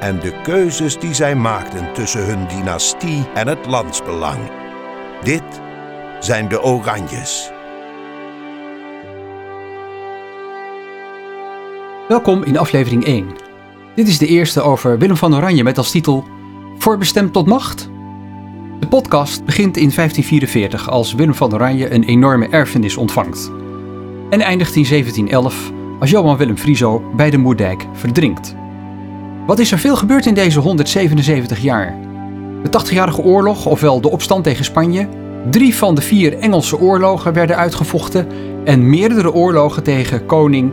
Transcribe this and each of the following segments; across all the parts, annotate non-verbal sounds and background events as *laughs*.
En de keuzes die zij maakten tussen hun dynastie en het landsbelang. Dit zijn de Oranjes. Welkom in aflevering 1. Dit is de eerste over Willem van Oranje met als titel Voorbestemd tot macht? De podcast begint in 1544 als Willem van Oranje een enorme erfenis ontvangt. En eindigt in 1711 als Johan Willem Frieso bij de Moerdijk verdrinkt. Wat is er veel gebeurd in deze 177 jaar? De 80-jarige oorlog, ofwel de opstand tegen Spanje, drie van de vier Engelse oorlogen werden uitgevochten en meerdere oorlogen tegen koning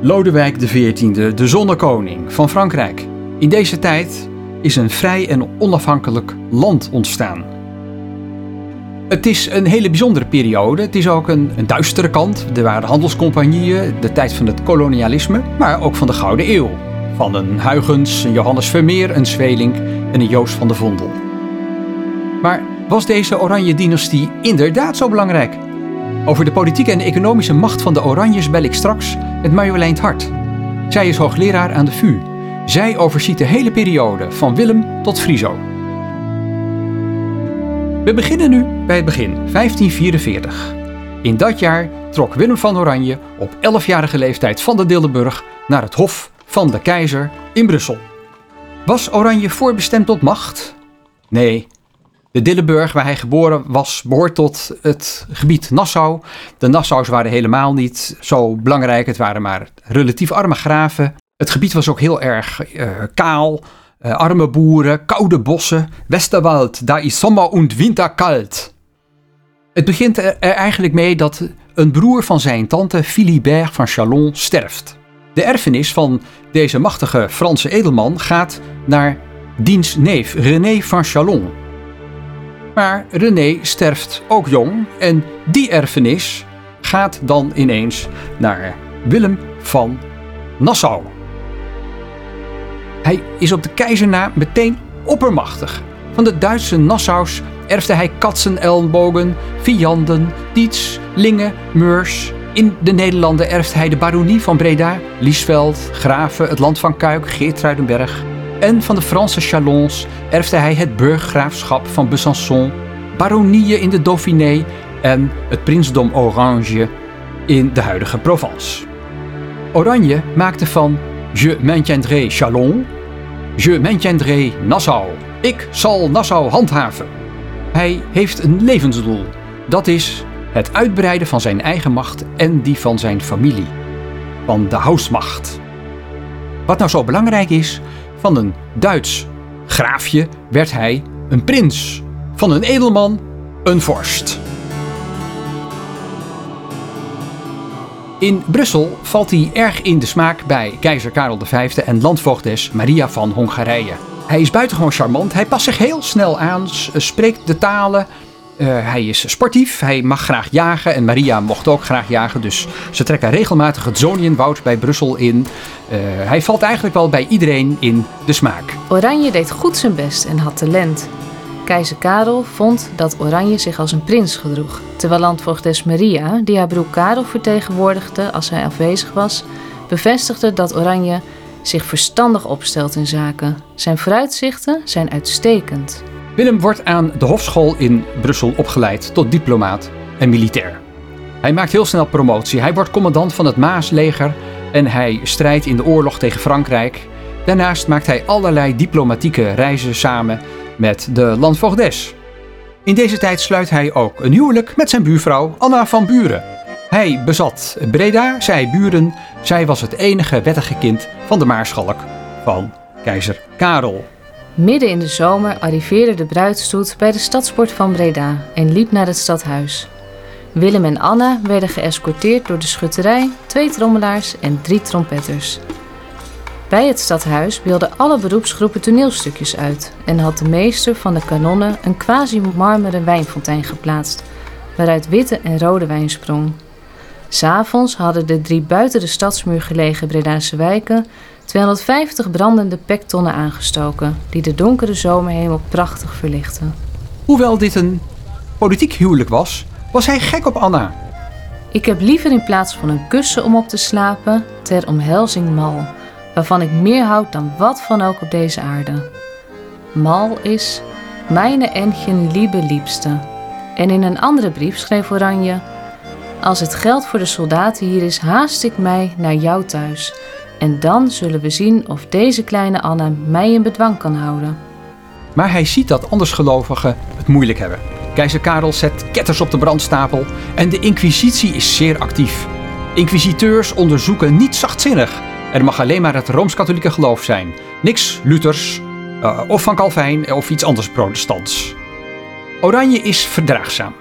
Lodewijk XIV, de zonnekoning van Frankrijk. In deze tijd is een vrij en onafhankelijk land ontstaan. Het is een hele bijzondere periode. Het is ook een, een duistere kant. Er waren handelscompagnieën, de tijd van het kolonialisme, maar ook van de Gouden Eeuw. Van een Huygens, een Johannes Vermeer, een Zweling en een Joost van de Vondel. Maar was deze Oranje dynastie inderdaad zo belangrijk? Over de politieke en economische macht van de Oranjes bel ik straks met Marjolein Hart. Zij is hoogleraar aan de VU. Zij overziet de hele periode van Willem tot Friso. We beginnen nu bij het begin, 1544. In dat jaar trok Willem van Oranje op 11-jarige leeftijd van de Dillenburg naar het hof van de keizer in Brussel. Was Oranje voorbestemd tot macht? Nee, de Dillenburg, waar hij geboren was, behoort tot het gebied Nassau. De Nassau's waren helemaal niet zo belangrijk. Het waren maar relatief arme graven. Het gebied was ook heel erg uh, kaal. Uh, arme boeren, koude bossen. Westerwald, daar is sommer und winter kalt. Het begint er eigenlijk mee dat een broer van zijn tante, Philibert van Chalon, sterft. De erfenis van deze machtige Franse edelman gaat naar diens neef René van Chalon. Maar René sterft ook jong en die erfenis gaat dan ineens naar Willem van Nassau. Hij is op de keizer na meteen oppermachtig. Van de Duitse Nassau's erfde hij Katzenelnbogen, Vianden, Dietz, Lingen, Meurs. In de Nederlanden erft hij de baronie van Breda, Liesveld, Graven, het land van Kuik, Geertruidenberg. En van de Franse Chalons erfde hij het burggraafschap van Besançon, baronieën in de Dauphiné en het prinsdom Orange in de huidige Provence. Oranje maakte van Je maintiendrai Chalon, Je maintiendrai Nassau. Ik zal Nassau handhaven. Hij heeft een levensdoel. Dat is het uitbreiden van zijn eigen macht en die van zijn familie. Van de housmacht. Wat nou zo belangrijk is, van een Duits graafje werd hij een prins. Van een edelman een vorst. In Brussel valt hij erg in de smaak bij keizer Karel V en landvoogdes Maria van Hongarije. Hij is buitengewoon charmant, hij past zich heel snel aan, spreekt de talen. Uh, hij is sportief, hij mag graag jagen en Maria mocht ook graag jagen, dus ze trekken regelmatig het Zonienwoud bij Brussel in. Uh, hij valt eigenlijk wel bij iedereen in de smaak. Oranje deed goed zijn best en had talent. Keizer Karel vond dat Oranje zich als een prins gedroeg, terwijl landvoogdes Maria, die haar broer Karel vertegenwoordigde als hij afwezig was, bevestigde dat Oranje zich verstandig opstelt in zaken. Zijn vooruitzichten zijn uitstekend. Willem wordt aan de hofschool in Brussel opgeleid tot diplomaat en militair. Hij maakt heel snel promotie. Hij wordt commandant van het Maasleger en hij strijdt in de oorlog tegen Frankrijk. Daarnaast maakt hij allerlei diplomatieke reizen samen met de landvoogdes. In deze tijd sluit hij ook een huwelijk met zijn buurvrouw Anna van Buren. Hij bezat Breda, zij Buren. Zij was het enige wettige kind van de maarschalk van keizer Karel. Midden in de zomer arriveerde de bruidstoet bij de stadspoort van Breda en liep naar het stadhuis. Willem en Anna werden geëscorteerd door de schutterij, twee trommelaars en drie trompetters. Bij het stadhuis beelden alle beroepsgroepen toneelstukjes uit en had de meester van de kanonnen een quasi-marmeren wijnfontein geplaatst, waaruit witte en rode wijn sprong. S'avonds hadden de drie buiten de stadsmuur gelegen Bredaanse wijken 250 brandende pektonnen aangestoken, die de donkere zomerhemel prachtig verlichten. Hoewel dit een politiek huwelijk was, was hij gek op Anna. Ik heb liever in plaats van een kussen om op te slapen, ter omhelzing mal, waarvan ik meer houd dan wat van ook op deze aarde. Mal is mijne Engchen liebe liebste. En in een andere brief schreef Oranje: Als het geld voor de soldaten hier is, haast ik mij naar jou thuis. En dan zullen we zien of deze kleine Anna mij in bedwang kan houden. Maar hij ziet dat andersgelovigen het moeilijk hebben. Keizer Karel zet ketters op de brandstapel en de inquisitie is zeer actief. Inquisiteurs onderzoeken niet zachtzinnig. Er mag alleen maar het Rooms-Katholieke geloof zijn. Niks Luthers uh, of van Calvijn of iets anders protestants. Oranje is verdraagzaam.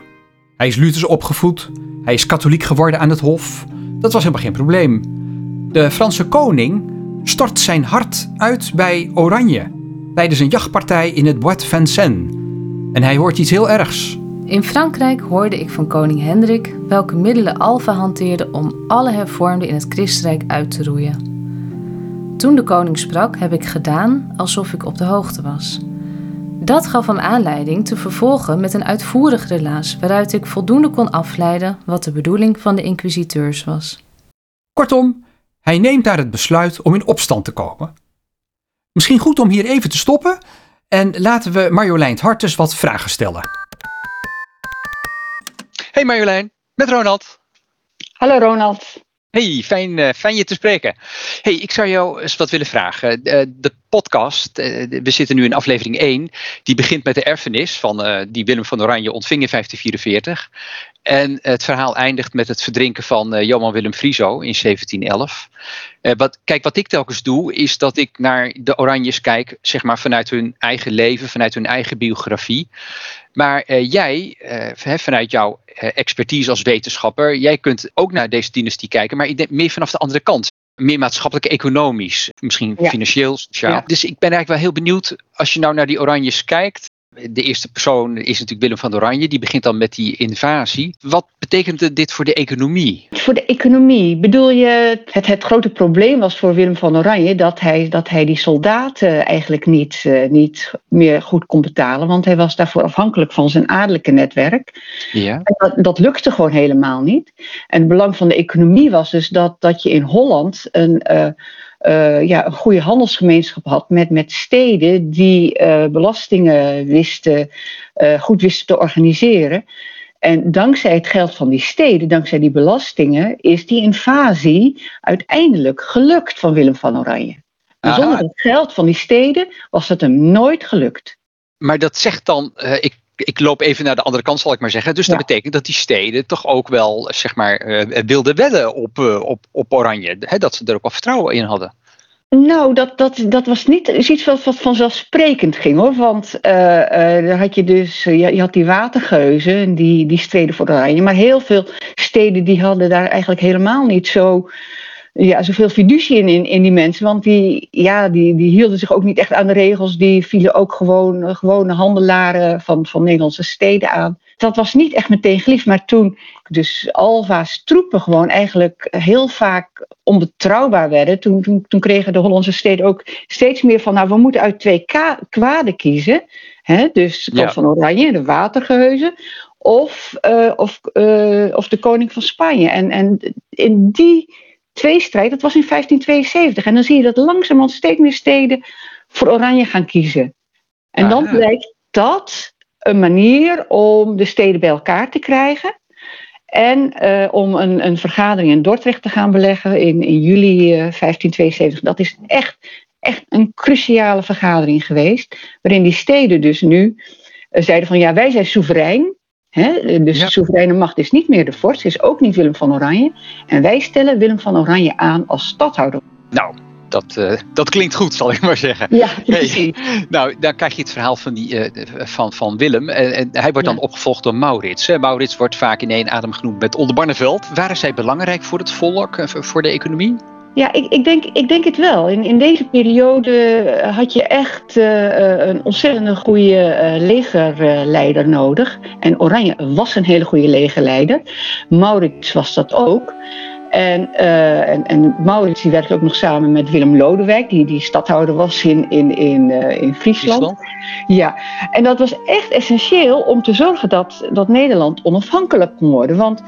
Hij is Luthers opgevoed. Hij is katholiek geworden aan het hof. Dat was helemaal geen probleem. De Franse koning stort zijn hart uit bij Oranje tijdens een jachtpartij in het Bois de Vincennes. En hij hoort iets heel ergs. In Frankrijk hoorde ik van koning Hendrik welke middelen Alva hanteerde om alle hervormden in het Christenrijk uit te roeien. Toen de koning sprak, heb ik gedaan alsof ik op de hoogte was. Dat gaf hem aanleiding te vervolgen met een uitvoerig relaas waaruit ik voldoende kon afleiden wat de bedoeling van de inquisiteurs was. Kortom, hij neemt daar het besluit om in opstand te komen. Misschien goed om hier even te stoppen en laten we Marjolein Hartes wat vragen stellen. Hey Marjolein, met Ronald. Hallo Ronald. Hey, fijn, uh, fijn je te spreken. Hey, ik zou jou eens wat willen vragen. Uh, de podcast, uh, we zitten nu in aflevering 1, die begint met de erfenis van die Willem van Oranje ontving in 1544. En het verhaal eindigt met het verdrinken van Johan Willem Frieso in 1711. wat, kijk, wat ik telkens doe, is dat ik naar de Oranjes kijk, zeg maar vanuit hun eigen leven, vanuit hun eigen biografie. Maar uh, jij, vanuit jouw expertise als wetenschapper, jij kunt ook naar deze dynastie kijken, maar ik denk meer vanaf de andere kant. Meer maatschappelijk, economisch, misschien ja. financieel, sociaal. Ja. Dus ik ben eigenlijk wel heel benieuwd, als je nou naar die Oranjes kijkt, de eerste persoon is natuurlijk Willem van Oranje. Die begint dan met die invasie. Wat betekent dit voor de economie? Voor de economie bedoel je, het, het grote probleem was voor Willem van Oranje dat hij, dat hij die soldaten eigenlijk niet, uh, niet meer goed kon betalen. Want hij was daarvoor afhankelijk van zijn adellijke netwerk. Ja. Dat, dat, lukte gewoon helemaal niet. En het belang van de economie was dus dat, dat je in Holland een. Uh, uh, ja, een goede handelsgemeenschap had met, met steden die uh, belastingen wisten, uh, goed wisten te organiseren. En dankzij het geld van die steden, dankzij die belastingen, is die invasie uiteindelijk gelukt van Willem van Oranje. Zonder het geld van die steden was het hem nooit gelukt. Maar dat zegt dan, ik ik loop even naar de andere kant, zal ik maar zeggen. Dus dat ja. betekent dat die steden toch ook wel, zeg maar, uh, wilden wedden op, uh, op, op Oranje. Hè, dat ze er ook wel vertrouwen in hadden. Nou, dat, dat, dat was niet iets wat, wat vanzelfsprekend ging hoor. Want uh, had je dus, je, je, had die watergeuzen, die, die streden voor Oranje. Maar heel veel steden die hadden daar eigenlijk helemaal niet zo ja, zoveel fiducie in, in, in die mensen. Want die, ja, die, die hielden zich ook niet echt aan de regels. Die vielen ook gewoon gewone handelaren van, van Nederlandse steden aan. Dat was niet echt meteen geliefd. Maar toen dus Alva's troepen gewoon eigenlijk heel vaak onbetrouwbaar werden. Toen, toen, toen kregen de Hollandse steden ook steeds meer van... nou, we moeten uit twee kwaden kiezen. Hè? Dus de ja. van Oranje, de watergeheuzen of, uh, of, uh, of de koning van Spanje. En, en in die tweestrijd, dat was in 1572. En dan zie je dat langzamerhand steeds meer steden voor Oranje gaan kiezen. En dan blijkt dat een manier om de steden bij elkaar te krijgen. En uh, om een, een, vergadering in Dordrecht te gaan beleggen in, in juli uh, 1572. Dat is echt, echt een cruciale vergadering geweest. Waarin die steden dus nu uh, zeiden van ja, wij zijn soeverein. He, dus ja. de soevereine macht is niet meer de vorst, is ook niet Willem van Oranje. En wij stellen Willem van Oranje aan als stadhouder. Nou, dat, uh, dat klinkt goed, zal ik maar zeggen. Ja, precies. Hey, *laughs* nou, dan krijg je het verhaal van, die, uh, van, van Willem. En, en hij wordt dan opgevolgd door Maurits. Maurits wordt vaak in één adem genoemd met Oldenbarneveld. Waren zij belangrijk voor het volk, voor de economie? Ja, ik, ik, denk, ik denk het wel. In, in deze periode had je echt uh, een ontzettend goede uh, legerleider nodig. En Oranje was een hele goede legerleider. Maurits was dat ook. En, uh, en, en, Maurits die werkte ook nog samen met Willem Lodewijk, die, die stadhouder was in, in, in, uh, in Friesland. Friesland. Ja, en dat was echt essentieel om te zorgen dat, dat Nederland onafhankelijk kon worden. Want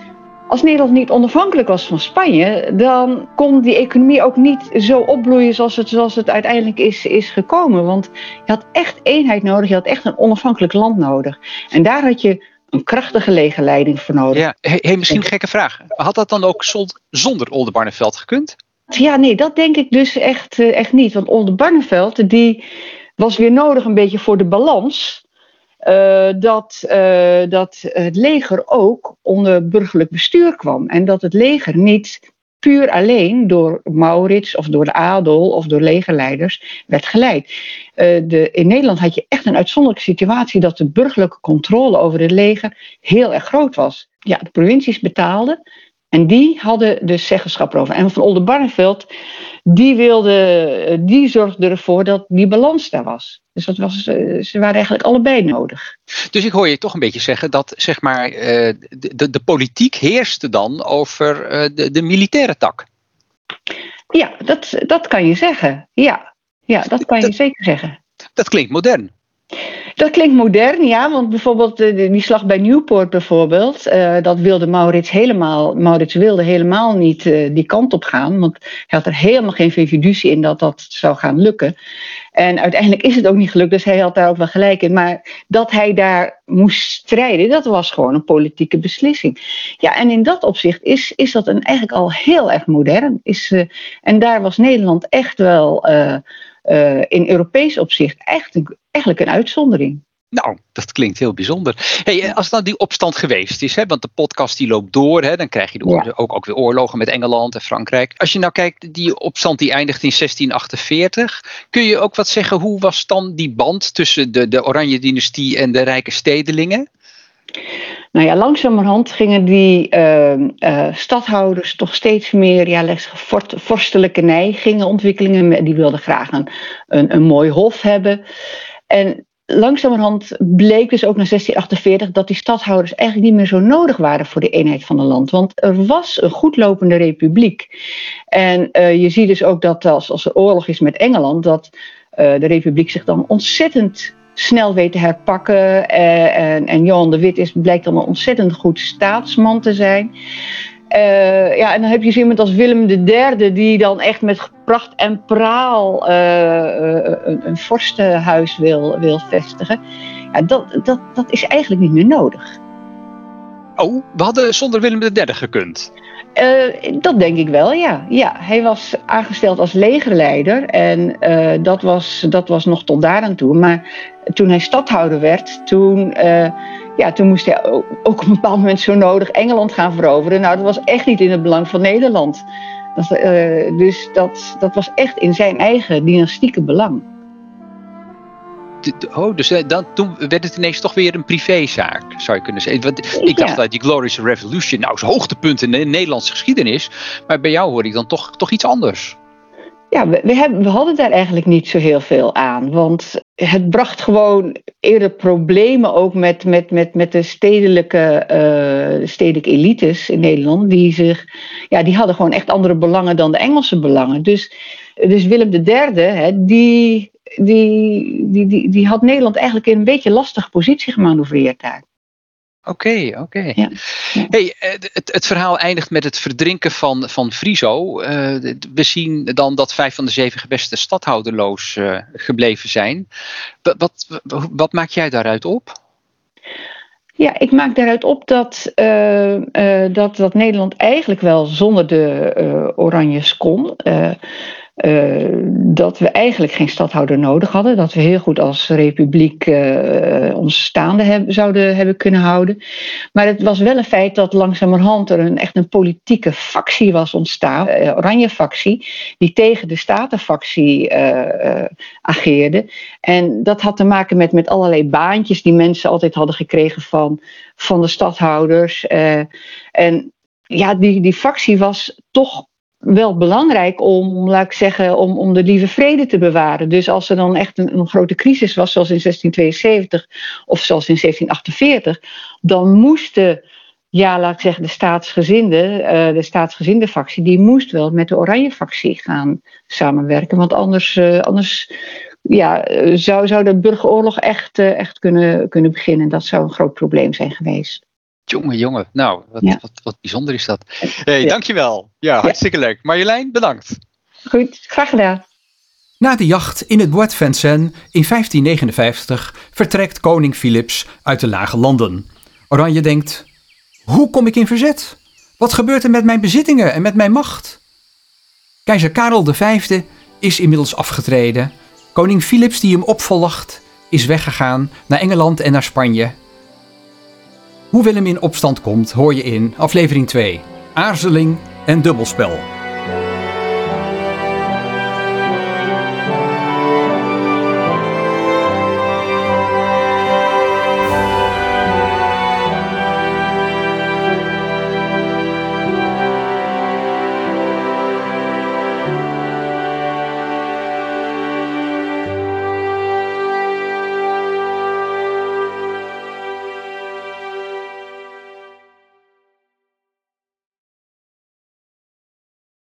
als Nederland niet onafhankelijk was van Spanje, dan kon die economie ook niet zo opbloeien zoals het, zoals het uiteindelijk is, is gekomen. Want je had echt eenheid nodig, je had echt een onafhankelijk land nodig. En daar had je een krachtige legerleiding voor nodig. Ja, hey, misschien een gekke vraag. Had dat dan ook zonder Oldenbarneveld gekund? Ja, nee, dat denk ik dus echt, eh, echt niet. Want Oldenbarneveld, die was weer nodig een beetje voor de balans. Uh, dat, uh, dat het leger ook onder burgerlijk bestuur kwam. En dat het leger niet puur alleen door Maurits of door de adel of door legerleiders werd geleid. Uh, de, in Nederland had je echt een uitzonderlijke situatie dat de burgerlijke controle over het leger heel erg groot was. Ja, de provincies betaalden en die hadden dus zeggenschap erover. En van Oldenbarneveld, die, wilde, die zorgde ervoor dat die balans daar was. Dus dat was, eh, ze waren eigenlijk allebei nodig. Dus ik hoor je toch een beetje zeggen dat zeg maar, eh, de, de politiek heerste dan over eh, de, de militaire tak. Ja, dat, dat kan je zeggen. Ja, ja dat kan je zeker zeggen. Dat klinkt modern. Dat klinkt modern, ja, want bijvoorbeeld die slag bij Newport bijvoorbeeld, uh, dat wilde Maurits helemaal, Maurits wilde helemaal niet uh, die kant op gaan, want hij had er helemaal geen fiducie in dat dat zou gaan lukken. En uiteindelijk is het ook niet gelukt, dus hij had daar ook wel gelijk in. Maar dat hij daar moest strijden, dat was gewoon een politieke beslissing. Ja, en in dat opzicht is, is dat een, eigenlijk al heel erg modern. Is, uh, en daar was Nederland echt wel in Europees opzicht echt een, eigenlijk een uitzondering. Nou, dat klinkt heel bijzonder. Hey, als dan die opstand geweest is, hè, want de podcast die loopt door, hè, dan krijg je de ja. ook, ook weer oorlogen met Engeland en Frankrijk. Als je nou kijkt, die opstand die eindigt in 1648, kun je ook wat zeggen, hoe was dan die band tussen de, de Oranje dynastie en de rijke stedelingen? Nou ja, langzamerhand gingen die uh, uh, stadhouders toch steeds meer ja, vorstelijke neigingen, ontwikkelingen. Die wilden graag een, een, een mooi hof hebben. En langzamerhand bleek dus ook na 1648 dat die stadhouders eigenlijk niet meer zo nodig waren voor de eenheid van het land. Want er was een goedlopende republiek. En uh, je ziet dus ook dat als, als er oorlog is met Engeland, dat uh, de republiek zich dan ontzettend snel weet te herpakken. Uh, en, en Johan de Wit is, blijkt dan een ontzettend goed staatsman te zijn. Uh, ja, en dan heb je zo iemand als Willem III, die dan echt met pracht en praal uh, een, een vorstenhuis wil, wil vestigen. Ja, dat, dat, dat is eigenlijk niet meer nodig. Oh, we hadden zonder Willem III gekund. Uh, dat denk ik wel, ja. ja. Hij was aangesteld als legerleider en uh, dat, was, dat was nog tot daar aan toe. Maar toen hij stadhouder werd, toen, uh, ja, toen moest hij ook, op een bepaald moment zo nodig Engeland gaan veroveren. Nou, dat was echt niet in het belang van Nederland. Dat, dus dat, dat was echt in zijn eigen dynastieke belang. Oh, dus dan, toen werd het ineens toch weer een privézaak, zou je kunnen zeggen. Want ik dacht dat die Glorious Revolution nou is hoogtepunt in de Nederlandse geschiedenis. Maar bij jou hoor ik dan toch, toch iets anders. Ja, we, we, hebben, we hadden daar eigenlijk niet zo heel veel aan. Want het bracht gewoon eerder problemen ook met, met, met, met de stedelijke, uh, stedelijke elites in Nederland. Die, zich, ja, die hadden gewoon echt andere belangen dan de Engelse belangen. Dus, dus Willem III, hè, die, die, die, die, die had Nederland eigenlijk in een beetje lastige positie gemanoeuvreerd daar. Oké, okay, oké. Okay. Ja. Hey, eh, het, het, verhaal eindigt met het verdrinken van, van Friso. Uh, we zien dan dat vijf van de zeven gewesten stadhouderloos uh, gebleven zijn. Wat, wat, wat, maak jij daaruit op? Ja, ik maak daaruit op dat, uh, dat, dat Nederland eigenlijk wel zonder de Oranjes kon. Uh, dat we eigenlijk geen stadhouder nodig hadden. Dat we heel goed als republiek uh, ons staande zouden hebben kunnen houden. Maar het was wel een feit dat langzamerhand er een, echt een politieke factie was ontstaan. Uh, oranje factie. Die tegen de statenfactie ageerde. En dat had te maken met, met allerlei baantjes die mensen altijd hadden gekregen van, van de stadhouders. en ja, die, die factie was toch wel belangrijk om, laat ik zeggen, om, om de lieve vrede te bewaren. Dus als er dan echt een, een grote crisis was, zoals in 1672 of zoals in 1748, dan moesten ja, laat ik zeggen, de staatsgezinde, uh, de staatsgezinde factie, die moest wel met de oranje factie gaan samenwerken. Want anders, uh, anders ja, zou, zou de burgeroorlog echt, echt kunnen, kunnen beginnen. Dat zou een groot probleem zijn geweest. Jongen, jongen. Nou, wat, ja. wat, wat bijzonder is dat. Hey, ja. dankjewel. Ja, hartstikke leuk. Marjolein, bedankt. Goed, graag gedaan. Na de jacht in het Bois de Vincennes in 1559 vertrekt koning Philips uit de lage landen. Oranje denkt, hoe kom ik in verzet? Wat gebeurt er met mijn bezittingen en met mijn macht? Keizer Karel V is inmiddels afgetreden. Koning Philips die hem opvolgt is weggegaan naar Engeland en naar Spanje. Hoe Willem in opstand komt hoor je in aflevering 2, Aarzeling en Dubbelspel.